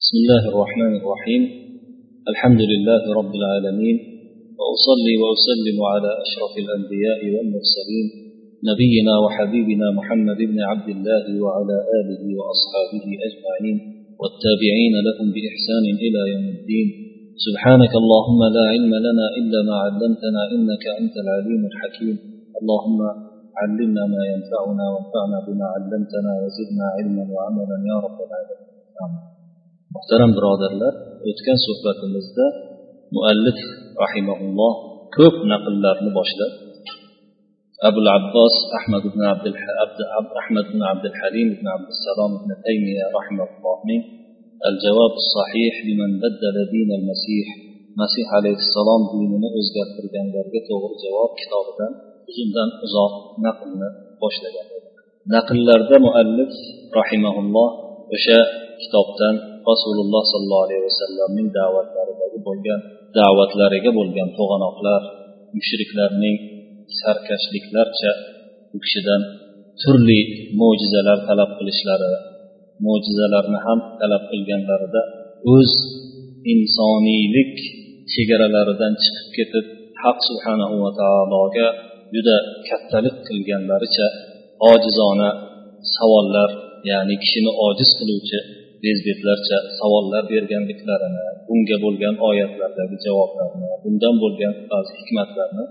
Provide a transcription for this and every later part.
بسم الله الرحمن الرحيم. الحمد لله رب العالمين وأصلي وأسلم على أشرف الأنبياء والمرسلين نبينا وحبيبنا محمد بن عبد الله وعلى آله وأصحابه أجمعين والتابعين لهم بإحسان إلى يوم الدين. سبحانك اللهم لا علم لنا إلا ما علمتنا إنك أنت العليم الحكيم. اللهم علمنا ما ينفعنا وانفعنا بما علمتنا وزدنا علما وعملا يا رب العالمين. آمين. Muhtaram birodarlar o'tgan suhbatimizda muallif rahimaulloh ko'p naqllarni boshlab abul abbos ahmad ibn abdul ahmad ibn abdul halim ibn abdussalom ibn taymiya rahimaullohning al javob sahih liman baddala din al masih masih alayhissalom dinini o'zgartirganlarga to'g'ri javob kitobidan uzundan uzoq naqlni boshlagan naqllarda muallif rahimaulloh o'sha kitobdan rasululloh sollallohu alayhi vasallamning da'vatlaridagi bo'lgan da'vatlariga bo'lgan to'g'anoqlar mushriklarning sarkashliklarcha u kishidan turli mo'jizalar talab qilishlari mo'jizalarni ham talab qilganlarida o'z insoniylik chegaralaridan chiqib ketib haq subhanahu va taologa juda kattalik qilganlaricha ojizona savollar ya'ni kishini ojiz qiluvchi bezbetlarcha savollar berganliklarini bunga bo'lgan oyatlardagi javoblarni bundan bo'lgan ba'zi hikmatlarni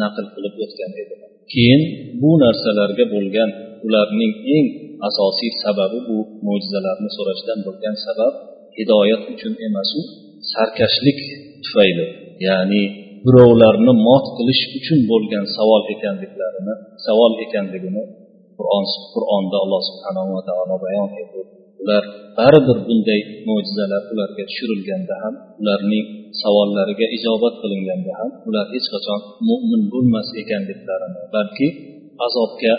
naql qilib o'tgan edilar keyin bu narsalarga bo'lgan ularning eng asosiy sababi bu mo'jizalarni so'rashdan bo'lgan sabab hidoyat uchun emasu sarkashlik tufayli ya'ni birovlarni mot qilish uchun bo'lgan savol ekanliklarini savol ekanligini qur'on qur'onda alloh subhanava va taolo bayon etdi. Ular baribir bunday mo'jizalar ularga tushirilganda ham ularning savollariga ijobat qilinganda ham ular hech qachon mo'min bo'lmas ekanliklarini balki azobga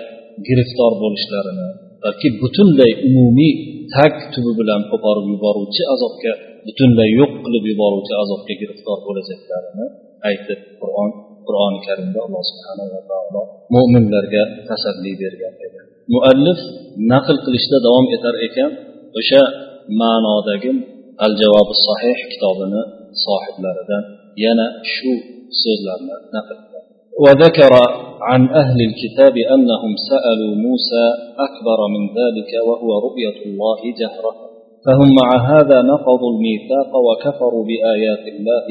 giriftor bo'lishlarini balki butunlay umumiy tag tubi bilan qo'porib yuboruvchi azobga butunlay yo'q qilib yuboruvchi azobga giriftor bo'lajaklarini aytib qur'on qur'oni karimda alloh subhanava taolo mo'minlarga tasalli bergan edi. Muallif naql qilishda davom etar ekan o'sha ma'nodagi al javobi sahih kitobini sohiblaridan yana shu so'zlarni naql وذكر عن أهل الكتاب أنهم سألوا موسى أكبر من ذلك وهو رؤية الله جهرة. فهم مع هذا نقضوا الميثاق وكفروا بآيات الله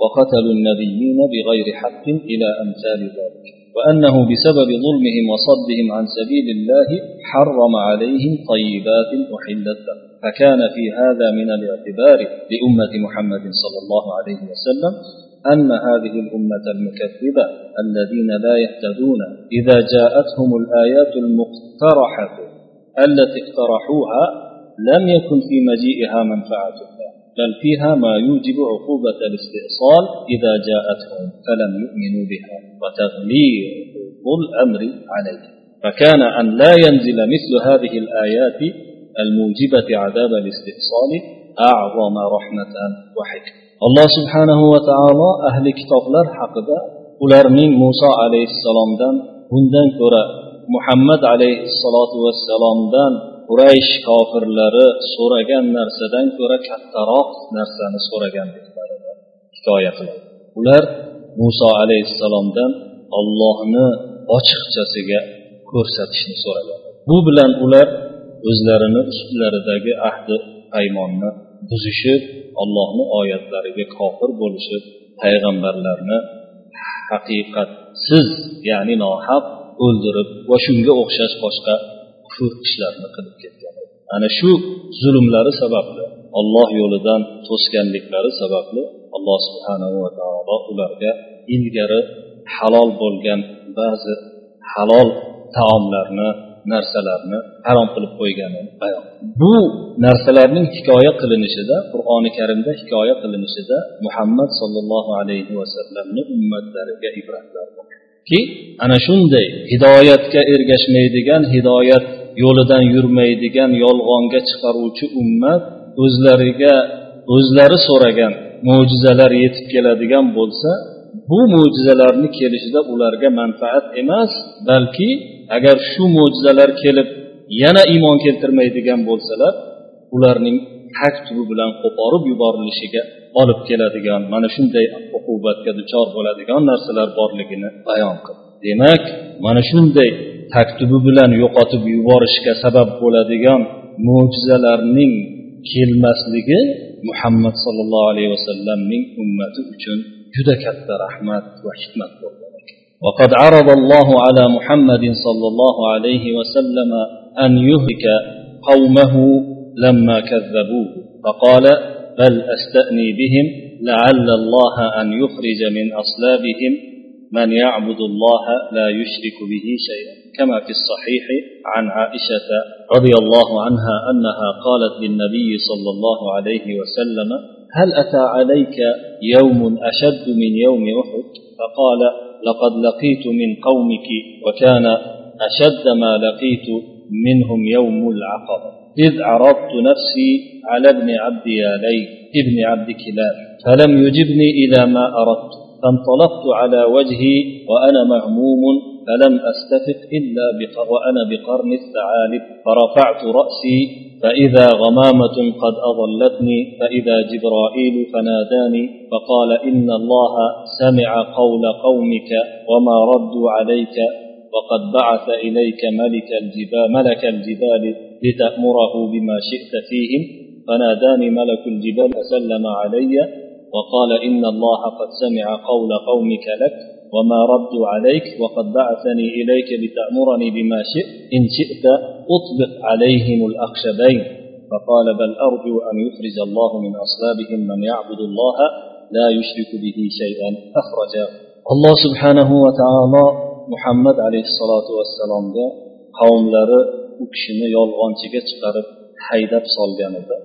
وقتلوا النبيين بغير حق إلى أمثال ذلك. وأنه بسبب ظلمهم وصدهم عن سبيل الله حرم عليهم طيبات أحلت لهم فكان في هذا من الاعتبار لأمة محمد صلى الله عليه وسلم أن هذه الأمة المكذبة الذين لا يهتدون إذا جاءتهم الآيات المقترحة التي اقترحوها لم يكن في مجيئها منفعة بل فيها ما يوجب عقوبة الاستئصال إذا جاءتهم فلم يؤمنوا بها وتغليظ الأمر عليه فكان أن لا ينزل مثل هذه الآيات الموجبة عذاب الاستئصال أعظم رحمة وحكمة. الله سبحانه وتعالى أهل لر حقدا ularning muso alayhissalomdan bundan ko'ra muhammad alayhissalotu vassalomdan quraysh kofirlari so'ragan narsadan ko'ra kattaroq narsani so'raganliklarini hikoya qiladi. Ular muso alayhissalomdan ollohni ochiqchasiga ko'rsatishni so'ragan. Bu bilan ular o'zlarini ustlaridagi ahdi paymonni buzishib ollohni oyatlariga kofir bo'lishib payg'ambarlarni haqiqatsiz ya'ni nohaq o'ldirib va shunga o'xshash boshqa kufr ishlarni qilib ketgan. Ana shu zulmlari sababli olloh yo'lidan to'sganliklari sababli alloh subhanahu va taolo ularga ilgari halol bo'lgan ba'zi halol taomlarni narsalarni harom qilib qo'yganini bayon bu narsalarning hikoya qilinishida qur'oni karimda hikoya qilinishida muhammad sollallohu alayhi vasallamni ummatlariga ibratlar borki ana shunday hidoyatga ergashmaydigan hidoyat yo'lidan yurmaydigan yolg'onga chiqaruvchi ummat o'zlariga o'zlari so'ragan mo'jizalar yetib keladigan bo'lsa bu mo'jizalarni kelishida ularga manfaat emas balki agar shu mo'jizalar kelib yana iymon keltirmaydigan bo'lsalar ularning tag tubi bilan qo'porib yuborilishiga olib keladigan mana shunday uqubatga duchor bo'ladigan narsalar borligini bayon qildi demak mana shunday taktubi bilan yo'qotib yuborishga sabab bo'ladigan mo'jizalarning kelmasligi muhammad sollallohu alayhi vasallamning ummati uchun juda katta rahmat va hikmat bo'ldi وقد عرض الله على محمد صلى الله عليه وسلم أن يهلك قومه لما كذبوه فقال بل أستأني بهم لعل الله أن يخرج من أصلابهم من يعبد الله لا يشرك به شيئا. كما في الصحيح عن عائشة رضي الله عنها أنها قالت للنبي صلى الله عليه وسلم هل أتى عليك يوم أشد من يوم أحد؟ فقال لقد لقيت من قومك وكان أشد ما لقيت منهم يوم العقبة. إذ عرضت نفسي على ابن عبد يالي ابن عبد كلاب فلم يجبني إلى ما أردت. فانطلقت على وجهي وأنا مهموم فلم أستفق إلا وأنا بقرن الثعالب فرفعت رأسي فإذا غمامة قد أضلتني فإذا جبرائيل فناداني فقال إن الله سمع قول قومك وما ردوا عليك وقد بعث إليك ملك الجبال ملك الجبال لتأمره بما شئت فيهم فناداني ملك الجبال فسلم علي وقال إن الله قد سمع قول قومك لك وما ردوا عليك وقد بعثني إليك لتأمرني بما شئت إن شئت أطبق عليهم الأخشبين فقال بل أرجو أن يخرج الله من أصلابهم من يعبد الله لا يشرك به شيئا أخرجه الله سبحانه وتعالى محمد عليه الصلاة والسلام qavmlari u kishini yolg'onchiga chiqarib haydab solganida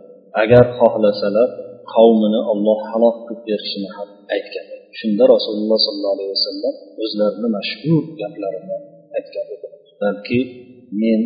agar xohlasalar qavmini olloh halok qilib berishini ham aytgan. Shunda rasululloh sollallohu alayhi vasallam o'zlarini mashhur gaplarini aytgan edi. Balki men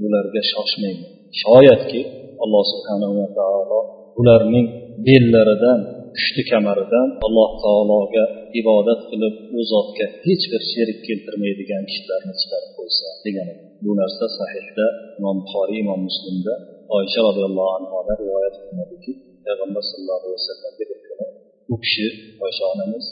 bularga shoshmayman. Shoyatki alloh subhanahu va taolo ularning bellaridan pushti kamaridan alloh taologa ibodat qilib u zotga hech bir sherik keltirmaydigan kishilarni chiqarib qo'ysa degan bu narsa sahihda imom buxoriy imom muslimda oysha roziyallohu anhudan rivoyat qilinadiki payg'ambar sallallohu alayhi vasallamga bir kuni u kishi oysha onamiz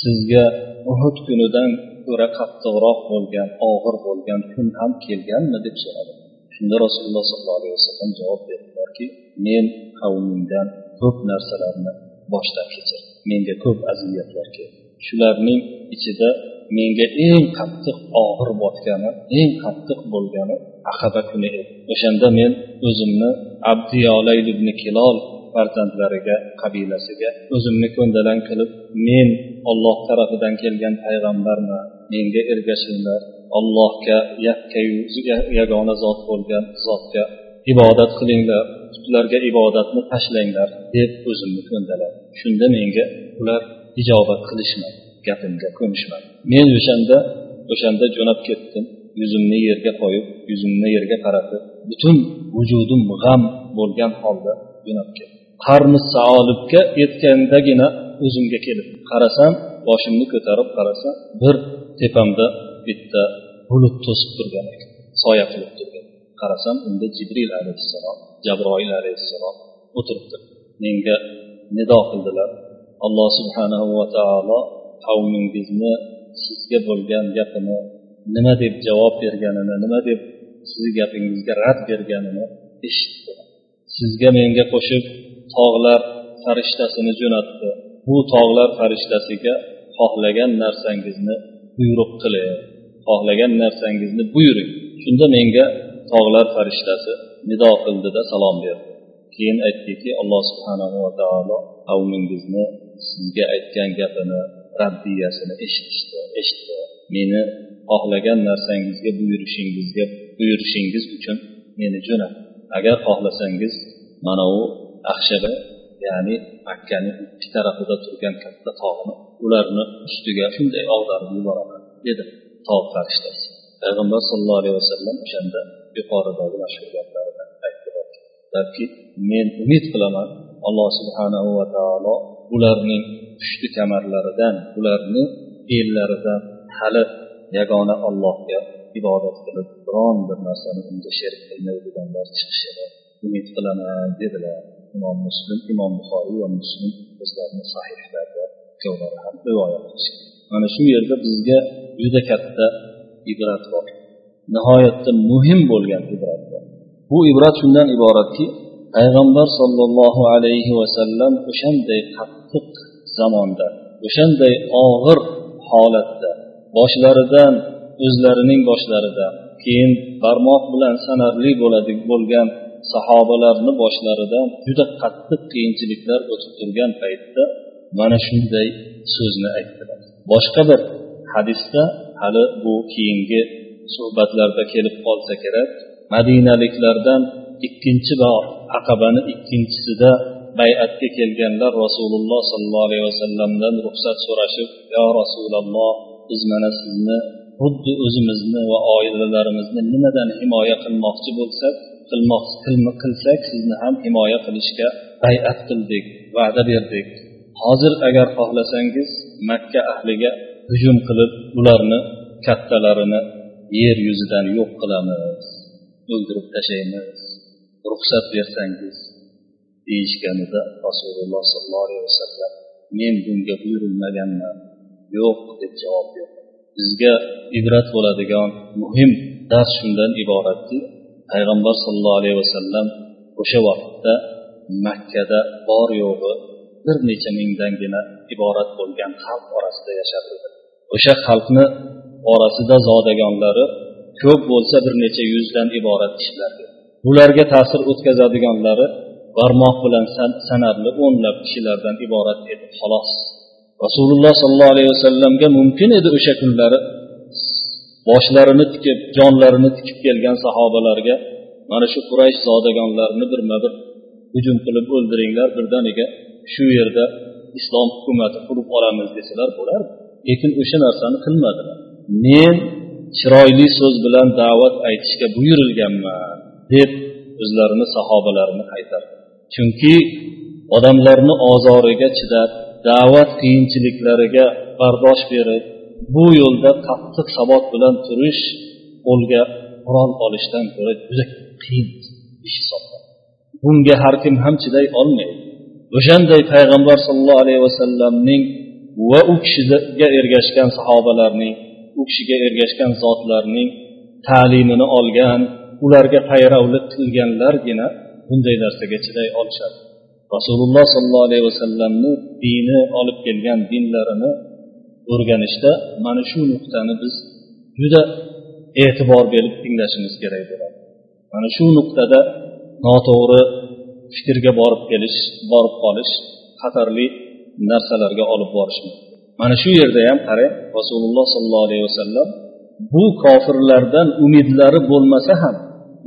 sizga uhud kunidan ko'ra qattiqroq bo'lgan og'ir bo'lgan kun ham kelganmi? deb so'radi. Shunda rasululloh sollallohu alayhi vasallam javob berdilarki men qavmimdan ko'p narsalarni boshdan kechirdim. Menga ko'p aziyatlar keldi. Shularning ichida menga eng qattiq og'ir botgani eng qattiq bo'lgani aqaba kuni edi. O'shanda men o'zimni abdiyolayl ibn kilol farzandlariga qabilasiga o'zimni ko'ndalang qilib men olloh tarafidan kelgan payg'ambarman menga ergashinglar. Allohga yakkayu yagona zot bo'lgan zotga ibodat qilinglar. Ularga ibodatni tashlanglar deb o'zimni ko'ndaladim. Shunda menga ular ijobat qilishmadi gapimga ko'nishmadi men o'shanda o'shanda jo'nab ketdim yuzimni yerga qo'yib yuzimni yerga qaratib butun vujudim g'am bo'lgan holda jo'nab ketdim. Qarni saolibga yetgandagina o'zimga kelib qarasam boshimni ko'tarib qarasam bir tepamda bitta bulut to'sib turgan ekan soya qilib turgan. Qarasam unda jibril alayhissalom jabroil alayhissalom o'tiribdi. Menga nido qildilar. Alloh subhanahu va taolo qavmingizni sizga bo'lgan gapini nima deb javob berganini nima deb sizni gapingizga rad berganini eshitdi. Sizga menga qo'shib tog'lar farishtasini jo'natdi. Bu tog'lar farishtasiga xohlagan narsangizni buyruq qiling. Xohlagan narsangizni buyuring. Shunda menga tog'lar farishtasi nido qildida salom berdi. Keyin aytdiki alloh subhanahu va taolo qavmingizni sizga aytgan gapini raddiyasini eshitishdi eshitdi. Meni xohlagan narsangizga buyurishingizga buyurishingiz uchun meni jo'nat. Agar xohlasangiz mana u axshaba ya'ni makkani ikki tarafida turgan katta tog'ni ularni ustiga shunday ag'darib yuboraman dedi tog' farishtasi payg'ambar sallallohu alayhi vasallam o'shanda yuqoridagi mashhur gaplaridan aytdilar balki men umid qilaman alloh subhanahu va taolo ularning pushti kamarlaridan ularni ellaridan hali yagona ollohga ibodat qilib biron bir narsani unga sherik qilmaydiganlar chiqishini umid qilaman dedilar. Imom muslim imom buxoriy va muslim o'zlarini sahihlarida ikkovlari ham rivoyat qilishgan mana shu yerda bizga juda katta ibrat bor nihoyatda muhim bo'lgan ibrat bor bu ibrat shundan iboratki payg'ambar sollallohu alayhi vasallam o'shanday qattiq zamonda o'shanday og'ir holatda boshlaridan o'zlarining boshlaridan keyin barmoq bilan sanarli bo'ladi bo'lgan sahobalarni boshlaridan juda qattiq qiyinchiliklar o'tib turgan paytda mana shunday so'zni aytdilar. Boshqa bir hadisda hali bu keyingi suhbatlarda kelib qolsa kerak madinaliklardan ikkinchi bor aqabani ikkinchisida bay'atga kelganlar rasululloh sollallohu alayhi vasallamdan ruxsat so'rashib yo rasululloh biz mana sizni xuddi o'zimizni va oilalarimizni nimadan himoya qilmoqchi bo'lsak qilsak sizni ham himoya qilishga bay'at qildik va'da berdik. Hozir agar xohlasangiz makka ahliga hujum qilib ularni kattalarini yer yuzidan yo'q qilamiz o'ldirib tashlaymiz ruxsat bersangiz deyishganida rasululloh sollallohu alayhi vasallam men bunga buyurilmaganman yo'q deb javob berdi. Bizga ibrat bo'ladigan muhim dars shundan iboratki payg'ambar sollallohu alayhi vasallam o'sha vaqtda makkada bor yo'g'i bir necha mingdangina iborat bo'lgan xalq orasida yashar edi. O'sha xalqni orasida zodagonlari ko'p bo'lsa bir necha yuzdan iborat kishilar bularga ta'sir o'tkazadiganlari barmoq bilan sanarli o'nlab kishilardan iborat edi xolos. Rasululloh sollallohu alayhi vasallamga mumkin edi o'sha kunlari boshlarini tikib jonlarini tikib kelgan sahobalarga mana shu quraysh zodagonlarini birma bir hujum qilib o'ldiringlar birdaniga shu yerda islom hukumati qurib olamiz desalar bo'lardi. Lekin o'sha narsani qilmadilar. Men chiroyli so'z bilan da'vat aytishga buyurilganman deb o'zlarini sahobalarini qaytardi. Chunki odamlarni ozoriga chidab da'vat qiyinchiliklariga bardosh berib bu yo'lda qattiq sabot bilan turish qo'lga qurol olishdan ko'ra juda qiyin ish hisoblanadi bunga har kim ham chiday olmaydi. O'shanday payg'ambar sollallohu alayhi vasallamning va u kishiga ergashgan sahobalarning u kishiga ergashgan zotlarning ta'limini olgan ularga payravlik qilganlargina bunday narsaga chiday olishadi. Rasululloh sollallohu alayhi vasallamni dini olib kelgan dinlarini o'rganishda mana shu nuqtani biz juda e'tibor berib tinglashimiz kerak bo'ladi. Mana shu nuqtada noto'g'ri fikrga borib kelish borib qolish xatarli narsalarga olib borishi mumkin mana shu yerda ham qarang rasululloh sollallohu alayhi vasallam bu kofirlardan umidlari bo'lmasa ham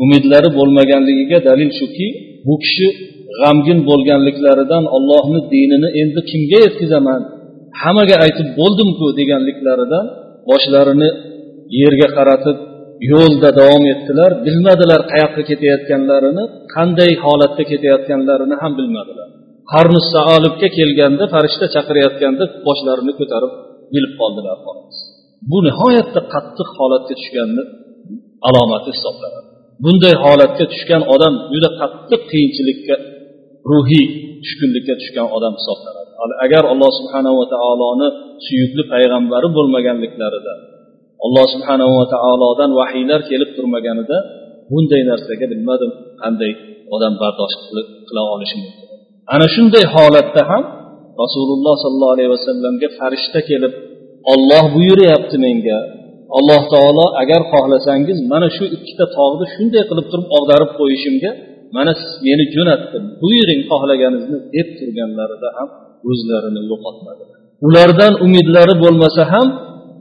umidlari bo'lmaganligiga dalil shuki bu kishi g'amgin bo'lganliklaridan ollohni dinini endi kimga yetkazaman? Hammaga aytib bo'ldimku deganliklaridan boshlarini yerga qaratib yo'lda davom etdilar. Bilmadilar qayoqqa ketayotganlarini qanday holatda ketayotganlarini ham bilmadilar. Qarni saolibga kelganda farishta chaqirayotganda boshlarini ko'tarib bilib qoldilar bu nihoyatda qattiq holatga tushganni alomati hisoblanadi. Bunday holatga tushgan odam juda qattiq qiyinchilikka ruhiy tushkunlikka tushgan odam hisoblanadi. Agar alloh subhanava taoloni suyukli payg'ambari bo'lmaganliklarida alloh subhanava taolodan vahiylar kelib turmaganida bunday narsaga bilmadim qanday odam bardosh qila olishi mumkin. Ana shunday holatda ham rasululloh sollallohu alayhi vasallamga farishta kelib olloh buyuryapti menga. Alloh taolo agar xohlasangiz mana shu ikkita tog'ni shunday qilib turib og'darib qo'yishimga mana siz meni jo'natdim buyuring xohlaganingizni deb turganlarida ham o'zlarini yo'qotmadilar ulardan umidlari bo'lmasa ham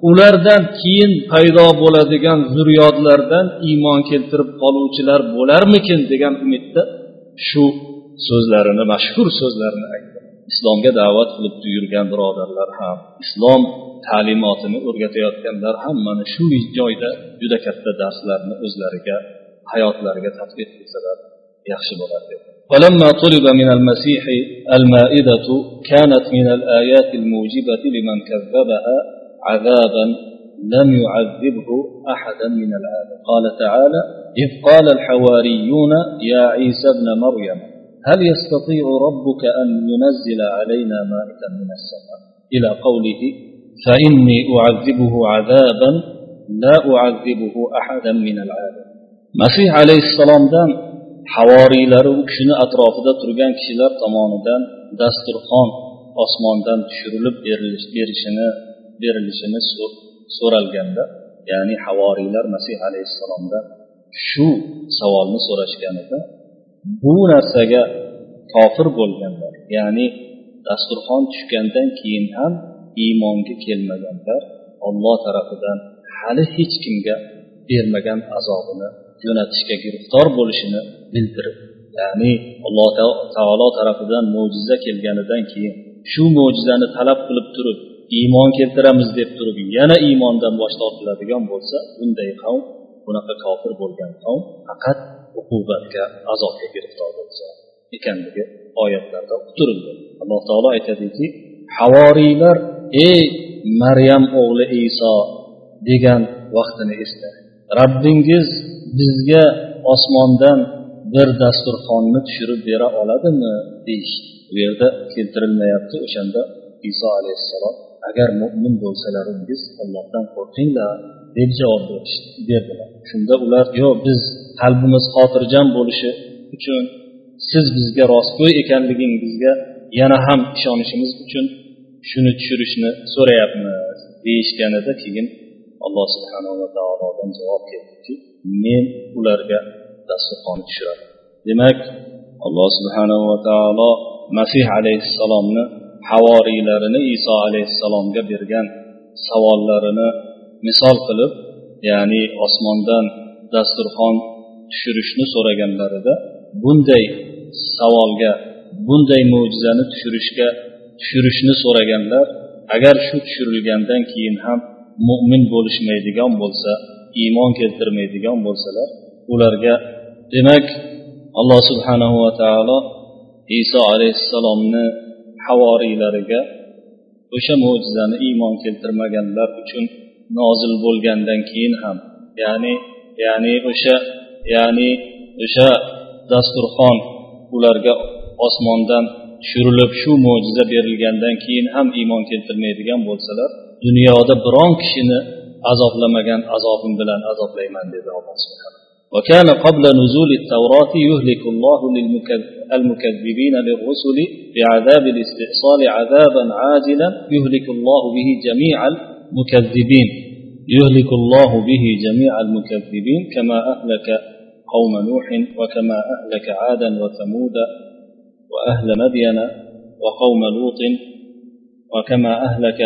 ulardan keyin paydo bo'ladigan zurriyodlardan iymon keltirib qoluvchilar bo'larmikin degan umidda shu so'zlarini mashhur so'zlarini aytdi. Islomga da'vat qilib yurgan birodarlar ham islom ta'limotini o'rgatayotganlar ham mana shu joyda juda katta darslarni o'zlariga hayotlariga tadbiq qilsalar yaxshi bo'ladi ولما طلب من المسيح المائدة كانت من الآيات الموجبة لمن كذبها عذابا لم يعذبه أحدا من العالم. قال تعالى إذ قال الحواريون يا عيسى ابن مريم هل يستطيع ربك أن ينزل علينا مائة من السماء؟ إلى قوله فإني أعذبه عذابا لا أعذبه أحدا من العالم. مسيح عليه السلام دان havoriylari u kishini atrofida turgan kishilar tomonidan dasturxon osmondan tushirilib berishini berilishini so'ralganda ya'ni havoriylar masih alayhissalomdan shu savolni so'rashganida bu narsaga kofir bo'lganlar ya'ni dasturxon tushgandan keyin ham iymonga kelmaganlar olloh tarafidan hali hech kimga bermagan azobini jo'natishga giriftor bo'lishini bildirib ya'ni alloh taolo tarafidan mo'jiza kelganidan keyin shu mo'jizani talab qilib turib iymon keltiramiz deb turib yana iymondan bosh tortiladigan bo'lsa bunday qavm bunaqa kofir bo'lgan qavm faqat uqubatga azobga giriftor bo'lsa ekanligi oyatlarda uqtirildi alloh taolo aytadiki havoriylar ey maryam o'g'li iso degan vaqtini esla robbingiz bizga osmondan bir dasturxonni tushirib bera oladimi deyishdi. Bu yerda keltirilmayapti o'shanda iso alayhissalom agar mo'min bo'lsalaringiz ollohdan qo'rqinglar deb javob berdilar. Shunda ular yo'q biz qalbimiz xotirjam bo'lishi uchun siz bizga rostgo'y ekanligingizga yana ham ishonishimiz uchun shuni tushirishni so'rayapmiz deyishganida keyin alloh subhanava taolodan javob keldiki men ularga dasturxon tushiradi demak alloh subhanava taolo masih alayhissalomni havoriylarini iso alayhissalomga bergan savollarini misol qilib ya'ni osmondan dasturxon tushirishni so'raganlarida bunday savolga bunday mo'jizani tushirishga tushirishni so'raganlar agar shu tushirilgandan keyin ham mo'min bo'lishmaydigan bo'lsa iymon keltirmaydigan bo'lsalar ularga. Demak alloh subhanahu va taolo iso alayhissalomni havoriylariga o'sha mo'jizani iymon keltirmaganlar uchun nozil bo'lgandan keyin ham ya'ni ya'ni o'sha ya'ni o'sha dasturxon ularga osmondan tushirilib shu mo'jiza berilgandan keyin ham iymon keltirmaydigan bo'lsalar dunyoda biron kishini azoblamagan azobim bilan azoblayman dedi alloh subhanahu وكان قبل نزول التوراة يهلك الله المكذبين للرسل بعذاب الاستئصال عذابا عاجلا يهلك الله به جميع المكذبين. يهلك الله به جميع المكذبين كما أهلك قوم نوح وكما أهلك عادا وثمود وأهل مدين وقوم لوط وكما أهلك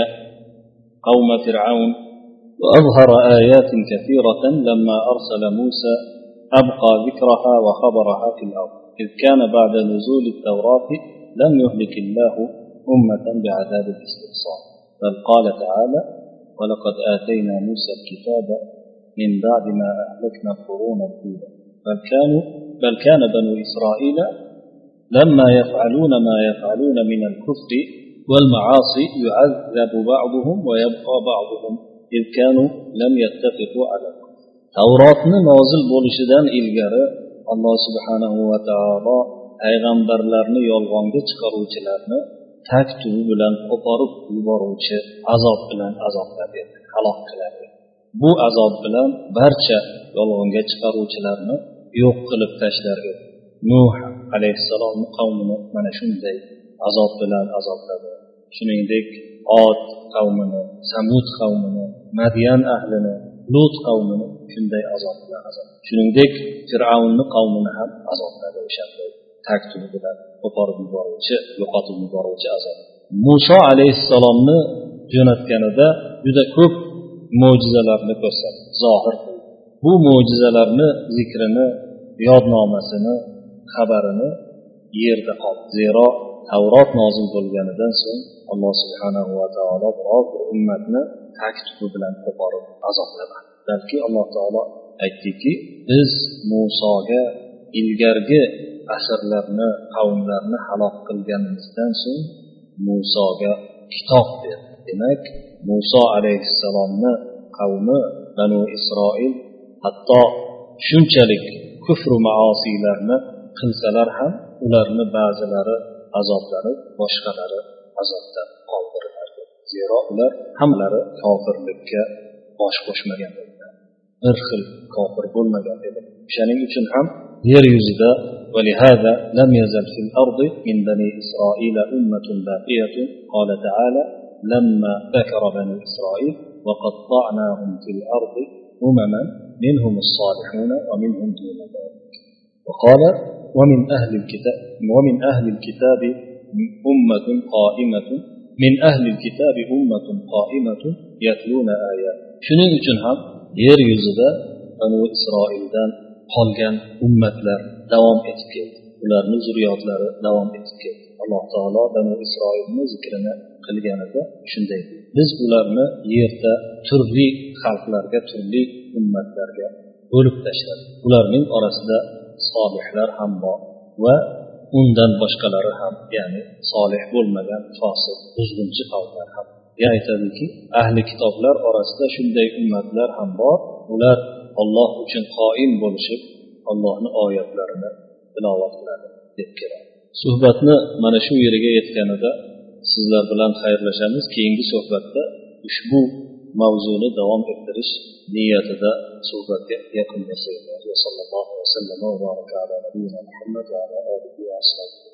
قوم فرعون. وأظهر آيات كثيرة لما أرسل موسى أبقى ذكرها وخبرها في الأرض. إذ كان بعد نزول التوراة لم يهلك الله أمة بعذاب الاستئصال بل قال تعالى ولقد آتينا موسى الكتاب من بعد ما أهلكنا القرون الأولى. بل كانوا بل كان بنو إسرائيل لما يفعلون ما يفعلون من الكفر والمعاصي يعذب بعضهم ويبقى بعضهم. إذ كانوا لم يتفقوا على tavrotni nozil bo'lishidan ilgari alloh subhanahu va taolo payg'ambarlarni yolg'onga chiqaruvchilarni tak tubi bilan qo'porib yuboruvchi azob bilan azoblar edi halok qilar edi bu azob bilan barcha yolg'onga chiqaruvchilarni yo'q qilib tashlar edi. Nuh alayhissalomni qavmini mana shunday azob bilan azobladi. Shuningdek ot qavmini samud qavmini madyan ahlini lut qavmini shunday azob bilan azob. Shuningdek fir'avnni qavmini ham azobladi o'shanday tag bilan qo'porib yuboruvchi yo'qotib yuboruvchi azob. Muso alayhissalomni jo'natganida juda ko'p mo'jizalarni ko'rsatdi zohir bu mo'jizalarni zikrini yodnomasini xabarini yerda qoldi. Zero tavrot nozil bo'lganidan so'ng alloh subhanahu va taolo biror bir ummatni tag tubi bilan qo'porib azoblamadi balki alloh taolo aytdiki biz musoga ilgargi asrlarni qavmlarni halok qilganimizdan so'ng musoga kitob berdi. Demak muso alayhissalomni qavmi banu isroil hatto shunchalik kufru maosiylarni qilsalar ham ularni ba'zilari azoblanib boshqalari azobdan qoldiriladi zero ular hammalari kofirlikka bosh qo'shmagan edilar bir xil kofir bo'lmagan edi o'shaning uchun ham yer yuzida ولهذا لم يزل في الأرض من بني إسرائيل أمة باقية. قال تعالى لما ذكر بني إسرائيل وقطعناهم في الأرض أمما منهم الصالحون ومنهم دون ذلك. وقال ومن أهل الكتاب ومن أهل الكتاب أمة قائمة min ahli kitabi ummatun qoimatun yatluna ayat shuning uchun ham yer yuzida banu isroildan qolgan ummatlar davom etib keldi. Ularni zurriyotlari davom etib keldi. Alloh taolo banu isroilni zikrini qilganida shunday biz ularni yerda turli xalqlarga turli ummatlarga bo'lib tashladik. Ularning orasida solihlar ham bor va undan boshqalari ham ya'ni solih bo'lmagan fosil buzg'unchi qavmlar ham. Aytadiki ahli kitoblar orasida shunday ummatlar ham bor. Ular olloh uchun qoim bo'lishib ollohni oyatlarini tilovat qiladi deb keladi. Suhbatni mana shu yeriga yetganida sizlar bilan xayrlashamiz. Keyingi suhbatda ushbu mavzuni davom ettirish niyatida suhbatga yakun yasaymiz sallallohu vasallam va baraka ala nabiyina muhammad va ala alihi va ashabihi